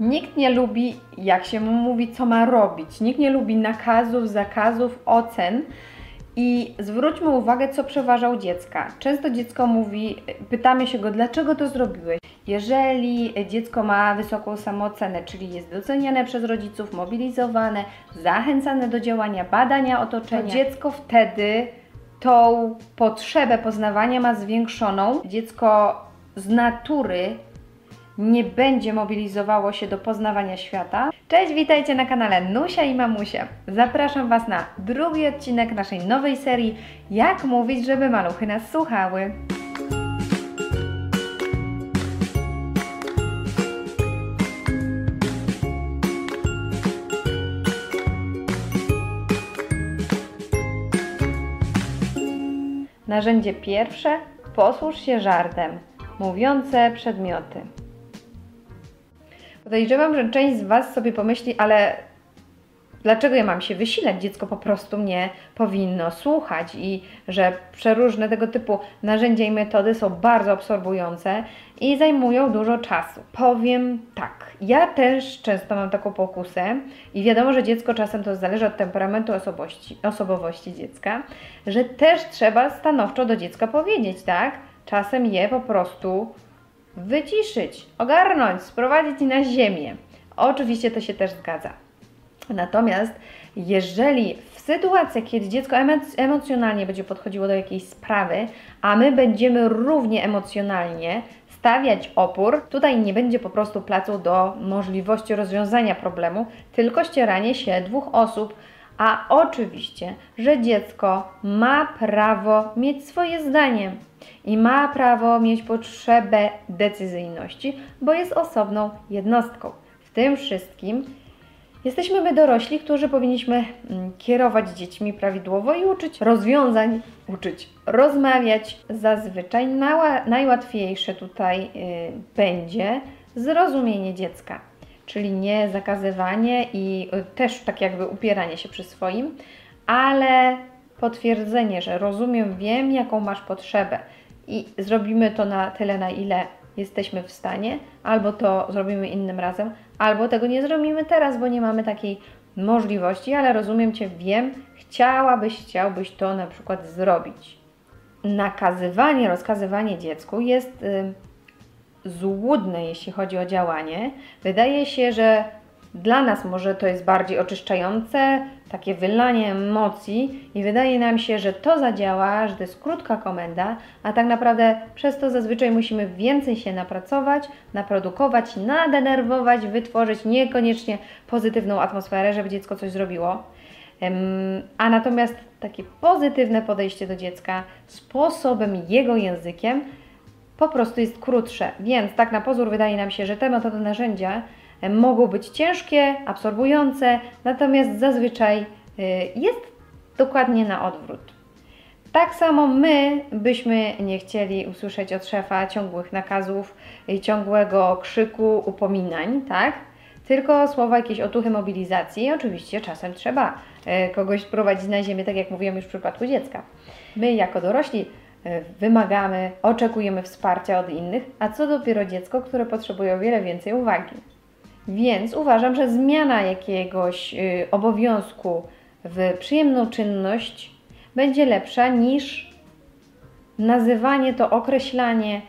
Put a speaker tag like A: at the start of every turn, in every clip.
A: Nikt nie lubi, jak się mu mówi, co ma robić. Nikt nie lubi nakazów, zakazów, ocen. I zwróćmy uwagę, co przeważa u dziecka. Często dziecko mówi, pytamy się go, dlaczego to zrobiłeś. Jeżeli dziecko ma wysoką samoocenę, czyli jest doceniane przez rodziców, mobilizowane, zachęcane do działania, badania otoczenia, to dziecko wtedy tą potrzebę poznawania ma zwiększoną. Dziecko z natury nie będzie mobilizowało się do poznawania świata. Cześć, witajcie na kanale Nusia i Mamusia. Zapraszam Was na drugi odcinek naszej nowej serii Jak mówić, żeby maluchy nas słuchały. Narzędzie pierwsze posłuż się żartem. Mówiące przedmioty. Podejrzewam, że część z Was sobie pomyśli, ale dlaczego ja mam się wysilać? Dziecko po prostu mnie powinno słuchać i że przeróżne tego typu narzędzia i metody są bardzo absorbujące i zajmują dużo czasu. Powiem tak, ja też często mam taką pokusę i wiadomo, że dziecko czasem to zależy od temperamentu osobowości, osobowości dziecka, że też trzeba stanowczo do dziecka powiedzieć, tak? Czasem je po prostu wyciszyć, ogarnąć, sprowadzić na ziemię. Oczywiście to się też zgadza. Natomiast jeżeli w sytuacjach, kiedy dziecko emocjonalnie będzie podchodziło do jakiejś sprawy, a my będziemy równie emocjonalnie stawiać opór, tutaj nie będzie po prostu placu do możliwości rozwiązania problemu, tylko ścieranie się dwóch osób, a oczywiście, że dziecko ma prawo mieć swoje zdanie i ma prawo mieć potrzebę decyzyjności, bo jest osobną jednostką. W tym wszystkim jesteśmy my dorośli, którzy powinniśmy mm, kierować dziećmi prawidłowo i uczyć rozwiązań, uczyć rozmawiać. Zazwyczaj najłatwiejsze tutaj y, będzie zrozumienie dziecka, czyli nie zakazywanie i y, też tak jakby upieranie się przy swoim, ale potwierdzenie, że rozumiem, wiem, jaką masz potrzebę i zrobimy to na tyle, na ile jesteśmy w stanie, albo to zrobimy innym razem, albo tego nie zrobimy teraz, bo nie mamy takiej możliwości, ale rozumiem Cię, wiem, chciałabyś, chciałbyś to na przykład zrobić. Nakazywanie, rozkazywanie dziecku jest y, złudne, jeśli chodzi o działanie. Wydaje się, że dla nas może to jest bardziej oczyszczające, takie wylanie emocji i wydaje nam się, że to zadziała, że to jest krótka komenda, a tak naprawdę przez to zazwyczaj musimy więcej się napracować, naprodukować, nadenerwować, wytworzyć niekoniecznie pozytywną atmosferę, żeby dziecko coś zrobiło. A natomiast takie pozytywne podejście do dziecka sposobem jego językiem po prostu jest krótsze. Więc tak na pozór wydaje nam się, że te metody narzędzia mogą być ciężkie, absorbujące, natomiast zazwyczaj y, jest dokładnie na odwrót. Tak samo my byśmy nie chcieli usłyszeć od szefa ciągłych nakazów, ciągłego krzyku, upominań, tak? Tylko słowa jakieś otuchy mobilizacji. Oczywiście czasem trzeba y, kogoś sprowadzić na ziemię, tak jak mówiłam już w przypadku dziecka. My jako dorośli wymagamy, oczekujemy wsparcia od innych, a co dopiero dziecko, które potrzebuje o wiele więcej uwagi. Więc uważam, że zmiana jakiegoś y, obowiązku w przyjemną czynność będzie lepsza niż nazywanie to, określanie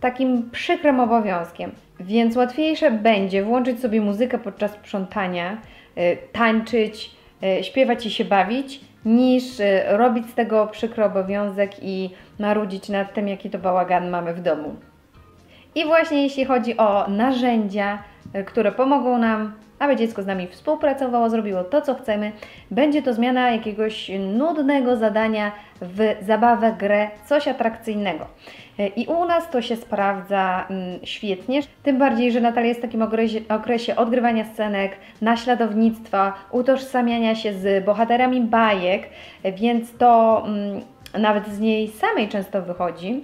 A: takim przykrym obowiązkiem. Więc łatwiejsze będzie włączyć sobie muzykę podczas sprzątania, y, tańczyć, y, śpiewać i się bawić, niż robić z tego przykry obowiązek i marudzić nad tym, jaki to bałagan mamy w domu. I właśnie jeśli chodzi o narzędzia, które pomogą nam, aby dziecko z nami współpracowało, zrobiło to, co chcemy. Będzie to zmiana jakiegoś nudnego zadania w zabawę, grę, coś atrakcyjnego. E, I u nas to się sprawdza mm, świetnie, tym bardziej, że Natalia jest w takim okresie, okresie odgrywania scenek, naśladownictwa, utożsamiania się z bohaterami bajek, e, więc to mm, nawet z niej samej często wychodzi.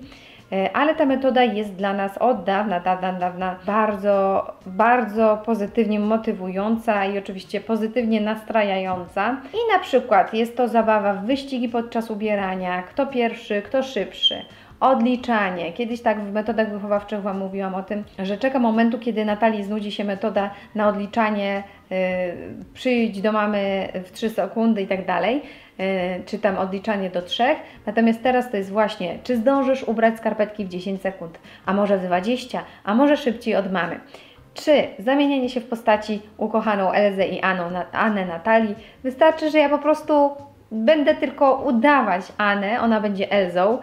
A: E, ale ta metoda jest dla nas od dawna, dawna, dawna bardzo, bardzo pozytywnie motywująca i oczywiście pozytywnie nastrajająca. I na przykład jest to zabawa w wyścigi podczas ubierania, kto pierwszy, kto szybszy. odliczanie. Kiedyś tak w metodach wychowawczych Wam mówiłam o tym, że czeka momentu, kiedy Natalii znudzi się metoda na odliczanie, yy, przyjdź do mamy w 3 sekundy i tak dalej, czy tam odliczanie do 3. Natomiast teraz to jest właśnie, czy zdążysz ubrać skarpetki w 10 sekund, a może w 20, a może szybciej od mamy. Czy zamienienie się w postaci ukochaną Elzę i Anną, Annę Natalii wystarczy, że ja po prostu będę tylko udawać Anę, ona będzie Elzą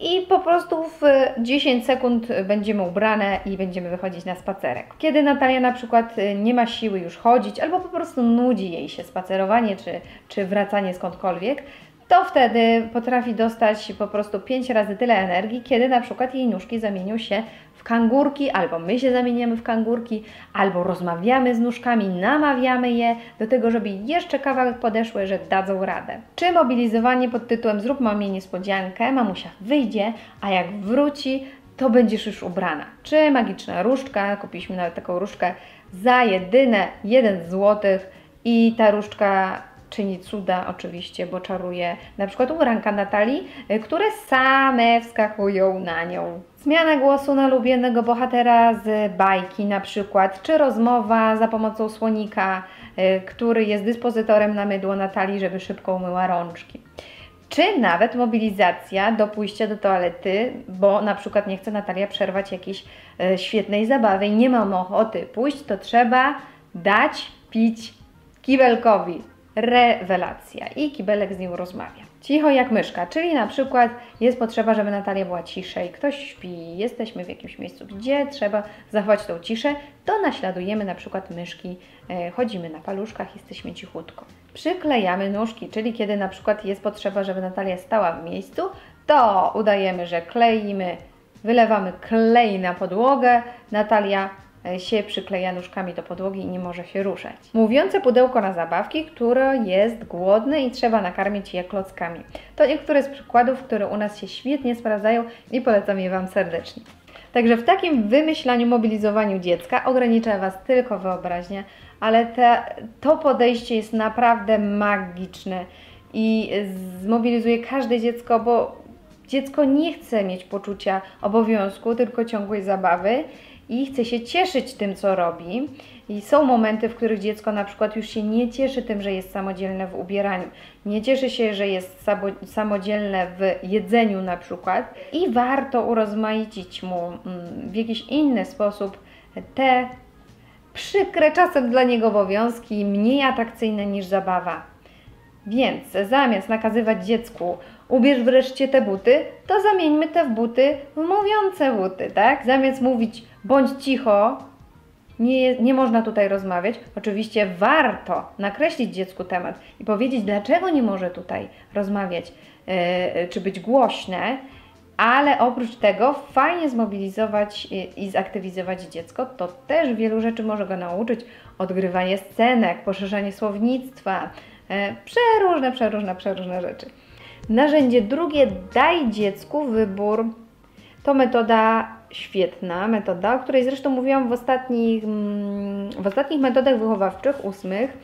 A: i po prostu w 10 sekund będziemy ubrane i będziemy wychodzić na spacerek. Kiedy Natalia na przykład nie ma siły już chodzić, albo po prostu nudzi jej się spacerowanie czy, czy wracanie skądkolwiek, to wtedy potrafi dostać po prostu 5 razy tyle energii, kiedy na przykład jej nóżki zamienią się kangurki, albo my się zamieniamy w kangurki, albo rozmawiamy z nóżkami, namawiamy je do tego, żeby jeszcze kawałek podeszły, że dadzą radę. Czy mobilizowanie pod tytułem Zrób mamie niespodziankę, mamusia wyjdzie, a jak wróci, to będziesz już ubrana. Czy magiczna różdżka, kupiliśmy nawet taką różdżkę za jedyne 1 zł i ta różdżka czyni cuda oczywiście, bo czaruje na przykład ubranka Natalii, y, które same wskakują na nią. Zmiana głosu na ulubionego bohatera z bajki na przykład, czy rozmowa za pomocą słonika, y, który jest dyspozytorem na mydło Natalii, żeby szybko umyła rączki. Czy nawet mobilizacja do pójścia do toalety, bo na przykład nie chce Natalia przerwać jakiejś y, świetnej zabawy i nie mam ochoty pójść, to trzeba dać pić kibelkowi rewelacja i kibelek z nią rozmawia. Cicho jak myszka, czyli na przykład jest potrzeba, żeby Natalia była ciszej, ktoś śpi, jesteśmy w jakimś miejscu, gdzie trzeba zachować tą ciszę, to naśladujemy na przykład myszki, e, chodzimy na paluszkach, jesteśmy cichutko. Przyklejamy nóżki, czyli kiedy na przykład jest potrzeba, żeby Natalia stała w miejscu, to udajemy, że kleimy, wylewamy klej na podłogę, Natalia się przykleja nóżkami do podłogi i nie może się ruszać. Mówiące pudełko na zabawki, które jest głodne i trzeba nakarmić je klockami. To niektóre z przykładów, które u nas się świetnie sprawdzają i polecam je Wam serdecznie. Także w takim wymyślaniu, mobilizowaniu dziecka ogranicza Was tylko wyobraźnia, ale te, to podejście jest naprawdę magiczne i zmobilizuje każde dziecko, bo dziecko nie chce mieć poczucia obowiązku, tylko ciągłej zabawy i chce się cieszyć tym, co robi. I są momenty, w których dziecko na przykład już się nie cieszy tym, że jest samodzielne w ubieraniu, nie cieszy się, że jest samodzielne w jedzeniu na przykład i warto urozmaicić mu mm, w jakiś inny sposób te przykre czasem dla niego obowiązki, mniej atrakcyjne niż zabawa. Więc zamiast nakazywać dziecku, ubierz wreszcie te buty, to zamieńmy te w buty w mówiące buty, tak? Zamiast mówić bądź cicho, nie, nie można tutaj rozmawiać. Oczywiście warto nakreślić dziecku temat i powiedzieć, dlaczego nie może tutaj rozmawiać yy, czy być głośne, ale oprócz tego fajnie zmobilizować i, i zaktywizować dziecko. To też wielu rzeczy może go nauczyć. Odgrywanie scenek, poszerzanie słownictwa, yy, przeróżne, przeróżne, przeróżne rzeczy. Narzędzie drugie, daj dziecku wybór. To metoda świetna, metoda, o której zresztą mówiłam w ostatnich, mm, w ostatnich metodach wychowawczych, ósmych,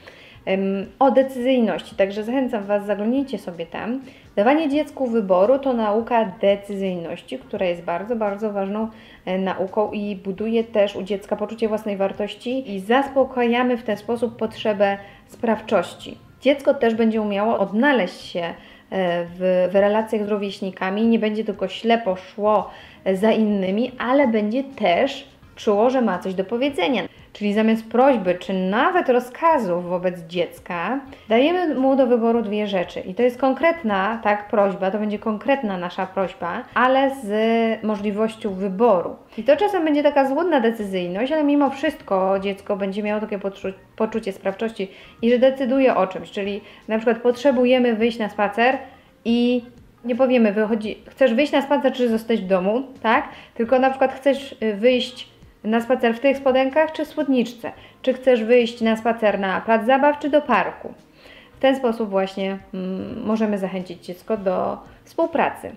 A: o decyzyjności. Także zachęcam Was, zaglądnijcie sobie tam. Dawanie dziecku wyboru to nauka decyzyjności, która jest bardzo, bardzo ważną e, nauką i buduje też u dziecka poczucie własnej wartości i zaspokajamy w ten sposób potrzebę sprawczości. Dziecko też będzie umiało odnaleźć się w, w relacjach z rówieśnikami, nie będzie tylko ślepo szło za innymi, ale będzie też czuło, że ma coś do powiedzenia. Czyli zamiast prośby, czy nawet rozkazów wobec dziecka, dajemy mu do wyboru dwie rzeczy. I to jest konkretna, tak, prośba, to będzie konkretna nasza prośba, ale z możliwością wyboru. I to czasem będzie taka złudna decyzyjność, ale mimo wszystko dziecko będzie miało takie poczu poczucie sprawczości i że decyduje o czymś. Czyli na przykład potrzebujemy wyjść na spacer i nie powiemy, wychodzi, chcesz wyjść na spacer, czy zostać w domu, tak? Tylko na przykład chcesz y, wyjść na spacer w tych spodenkach czy spódniczce? Czy chcesz wyjść na spacer na plac zabaw czy do parku? W ten sposób właśnie mm, możemy zachęcić dziecko do współpracy.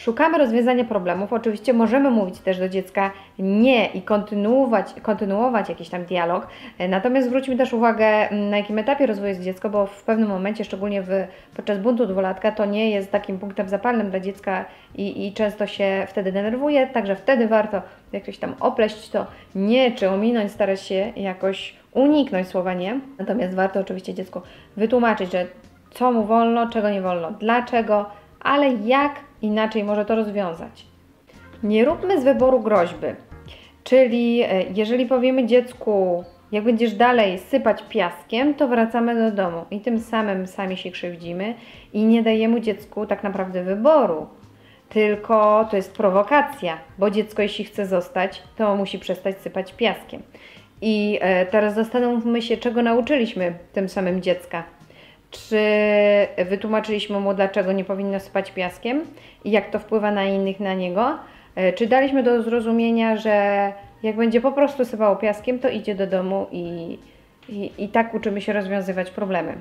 A: Szukamy rozwiązania problemów. Oczywiście możemy mówić też do dziecka nie i kontynuować, kontynuować jakiś tam dialog. Natomiast zwróćmy też uwagę, na jakim etapie rozwoju jest dziecko, bo w pewnym momencie, szczególnie w, podczas buntu dwulatka, to nie jest takim punktem zapalnym dla dziecka i, i często się wtedy denerwuje. Także wtedy warto jakoś tam opleść to nie czy ominąć, starać się jakoś uniknąć słowa nie. Natomiast warto oczywiście dziecku wytłumaczyć, że co mu wolno, czego nie wolno, dlaczego, ale jak inaczej może to rozwiązać. Nie róbmy z wyboru groźby. Czyli e, jeżeli powiemy dziecku, jak będziesz dalej sypać piaskiem, to wracamy do domu i tym samym sami się krzywdzimy i nie dajemy dziecku tak naprawdę wyboru. Tylko to jest prowokacja, bo dziecko, jeśli chce zostać, to musi przestać sypać piaskiem. I e, teraz zastanówmy się, czego nauczyliśmy tym samym dziecka. Czy wytłumaczyliśmy mu, dlaczego nie powinno spać piaskiem i jak to wpływa na innych na niego? E, czy daliśmy do zrozumienia, że jak będzie po prostu sypało piaskiem, to idzie do domu i, i, i tak uczymy się rozwiązywać problemy?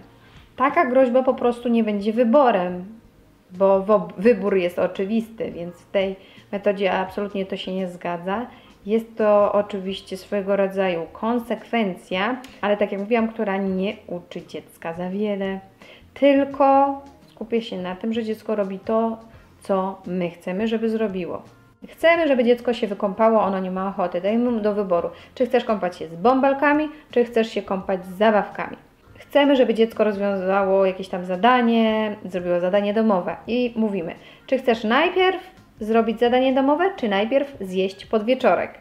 A: Taka groźba po prostu nie będzie wyborem, bo wybór jest oczywisty, więc w tej metodzie absolutnie to się nie zgadza. Jest to oczywiście swego rodzaju konsekwencja, ale tak jak mówiłam, która nie uczy dziecka za wiele, tylko skupia się na tym, że dziecko robi to, co my chcemy, żeby zrobiło. Chcemy, żeby dziecko się wykąpało, ono nie ma ochoty. Dajmy mu do wyboru, czy chcesz kąpać się z bąbelkami, czy chcesz się kąpać z zabawkami. Chcemy, żeby dziecko rozwiązało jakieś tam zadanie, zrobiło zadanie domowe i mówimy, czy chcesz najpierw zrobić zadanie domowe, czy najpierw zjeść podwieczorek.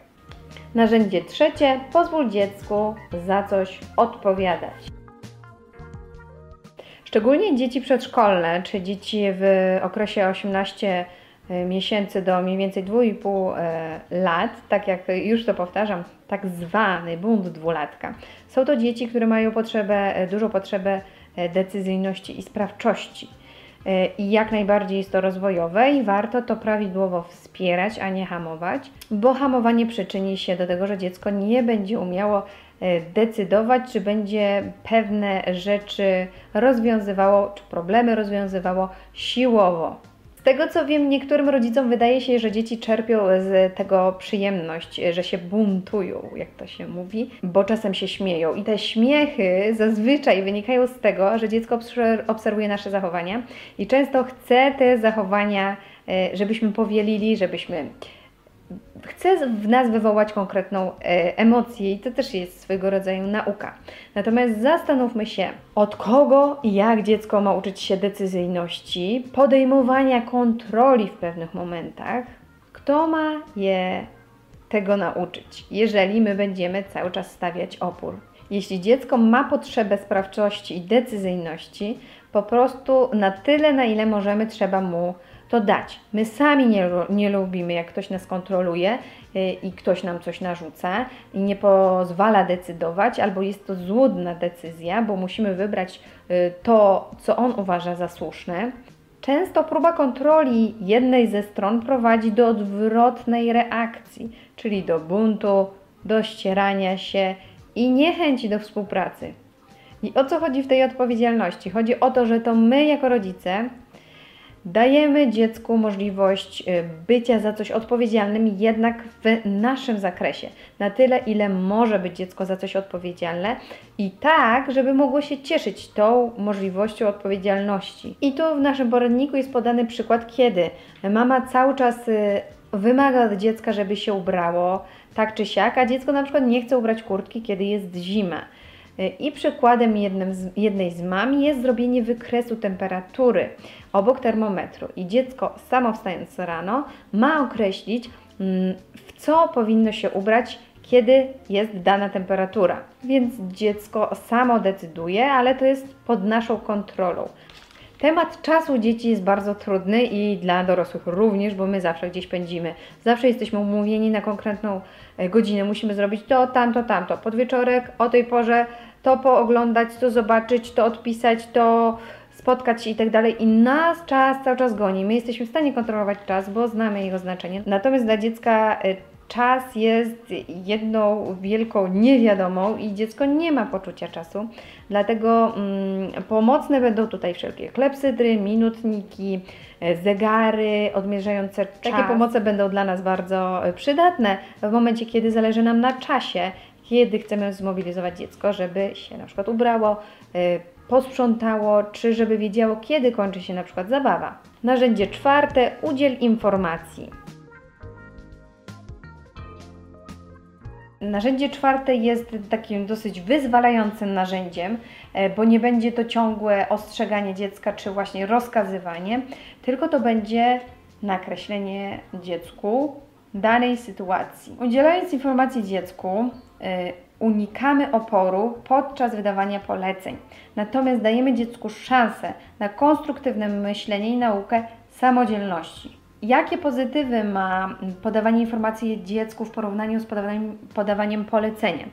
A: Narzędzie trzecie, pozwól dziecku za coś odpowiadać. Szczególnie dzieci przedszkolne, czy dzieci w okresie 18 e, miesięcy do mniej więcej 2,5 e, lat, tak jak już to powtarzam, tak zwany bunt dwulatka. Są to dzieci, które mają potrzebę, e, dużą potrzebę decyzyjności i sprawczości. I jak najbardziej jest to rozwojowe i warto to prawidłowo wspierać, a nie hamować, bo hamowanie przyczyni się do tego, że dziecko nie będzie umiało e, decydować, czy będzie pewne rzeczy rozwiązywało, czy problemy rozwiązywało siłowo tego co wiem, niektórym rodzicom wydaje się, że dzieci czerpią z tego przyjemność, że się buntują, jak to się mówi, bo czasem się śmieją. I te śmiechy zazwyczaj wynikają z tego, że dziecko obserwuje nasze zachowania i często chce te zachowania, e, żebyśmy powielili, żebyśmy chce w nas wywołać konkretną e, emocję i to też jest swego rodzaju nauka. Natomiast zastanówmy się, od kogo i jak dziecko ma uczyć się decyzyjności, podejmowania kontroli w pewnych momentach, kto ma je tego nauczyć, jeżeli my będziemy cały czas stawiać opór. Jeśli dziecko ma potrzebę sprawczości i decyzyjności, po prostu na tyle, na ile możemy, trzeba mu to dać. My sami nie, nie lubimy, jak ktoś nas kontroluje y, i ktoś nam coś narzuca i nie pozwala decydować, albo jest to złudna decyzja, bo musimy wybrać y, to, co on uważa za słuszne. Często próba kontroli jednej ze stron prowadzi do odwrotnej reakcji, czyli do buntu, do ścierania się i niechęci do współpracy. I o co chodzi w tej odpowiedzialności? Chodzi o to, że to my jako rodzice Dajemy dziecku możliwość y, bycia za coś odpowiedzialnym, jednak w naszym zakresie, na tyle, ile może być dziecko za coś odpowiedzialne i tak, żeby mogło się cieszyć tą możliwością odpowiedzialności. I tu w naszym poradniku jest podany przykład, kiedy mama cały czas y, wymaga od dziecka, żeby się ubrało tak czy siak, a dziecko na przykład nie chce ubrać kurtki, kiedy jest zima. I przykładem z, jednej z mam jest zrobienie wykresu temperatury obok termometru. I dziecko samo wstając rano ma określić, mm, w co powinno się ubrać, kiedy jest dana temperatura. Więc dziecko samo decyduje, ale to jest pod naszą kontrolą. Temat czasu dzieci jest bardzo trudny i dla dorosłych również, bo my zawsze gdzieś pędzimy. Zawsze jesteśmy umówieni na konkretną e, godzinę. Musimy zrobić to, tamto, tamto. Podwieczorek, o tej porze to pooglądać, to zobaczyć, to odpisać, to spotkać się i tak dalej. I nas czas cały czas goni. My jesteśmy w stanie kontrolować czas, bo znamy jego znaczenie. Natomiast dla dziecka y, czas jest jedną wielką niewiadomą i dziecko nie ma poczucia czasu. Dlatego mm, pomocne będą tutaj wszelkie klepsydry, minutniki, e, zegary odmierzające czas. Takie pomoce będą dla nas bardzo e, przydatne w momencie, kiedy zależy nam na czasie, kiedy chcemy zmobilizować dziecko, żeby się na przykład ubrało, e, posprzątało, czy żeby wiedziało, kiedy kończy się na przykład zabawa. Narzędzie czwarte, udziel informacji. Narzędzie czwarte jest takim dosyć wyzwalającym narzędziem, e, bo nie będzie to ciągłe ostrzeganie dziecka czy właśnie rozkazywanie, tylko to będzie nakreślenie dziecku danej sytuacji. Udzielając informacji dziecku, unikamy oporu podczas wydawania poleceń. Natomiast dajemy dziecku szansę na konstruktywne myślenie i naukę samodzielności. Jakie pozytywy ma podawanie informacji dziecku w porównaniu z podawaniem, podawaniem polecenia?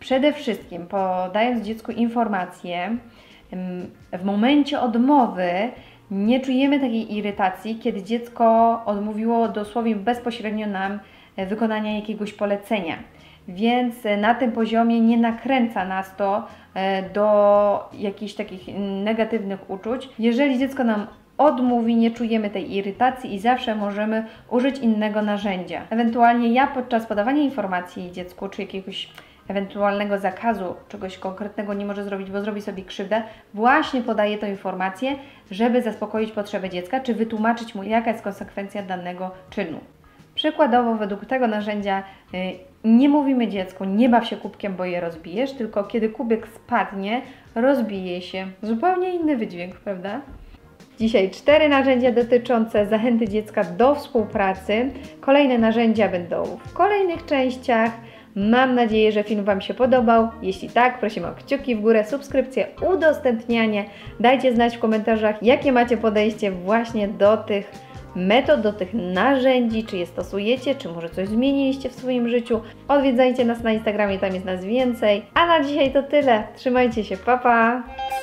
A: Przede wszystkim, podając dziecku informacje, w momencie odmowy nie czujemy takiej irytacji, kiedy dziecko odmówiło dosłownie bezpośrednio nam e, wykonania jakiegoś polecenia. Więc na tym poziomie nie nakręca nas to e, do jakichś takich negatywnych uczuć. Jeżeli dziecko nam odmówi, nie czujemy tej irytacji i zawsze możemy użyć innego narzędzia. Ewentualnie ja podczas podawania informacji dziecku czy jakiegoś ewentualnego zakazu czegoś konkretnego nie może zrobić, bo zrobi sobie krzywdę, właśnie podaję tę informację, żeby zaspokoić potrzeby dziecka, czy wytłumaczyć mu, jaka jest konsekwencja danego czynu. Przykładowo, według tego narzędzia y, nie mówimy dziecku, nie baw się kubkiem, bo je rozbijesz, tylko kiedy kubek spadnie, rozbije się. Zupełnie inny wydźwięk, prawda? Dzisiaj cztery narzędzia dotyczące zachęty dziecka do współpracy. Kolejne narzędzia będą w kolejnych częściach. Mam nadzieję, że film Wam się podobał. Jeśli tak, prosimy o kciuki w górę, subskrypcję, udostępnianie. Dajcie znać w komentarzach, jakie macie podejście właśnie do tych metod, do tych narzędzi, czy je stosujecie, czy może coś zmieniliście w swoim życiu. Odwiedzajcie nas na Instagramie, tam jest nas więcej. A na dzisiaj to tyle. Trzymajcie się, papa! Pa.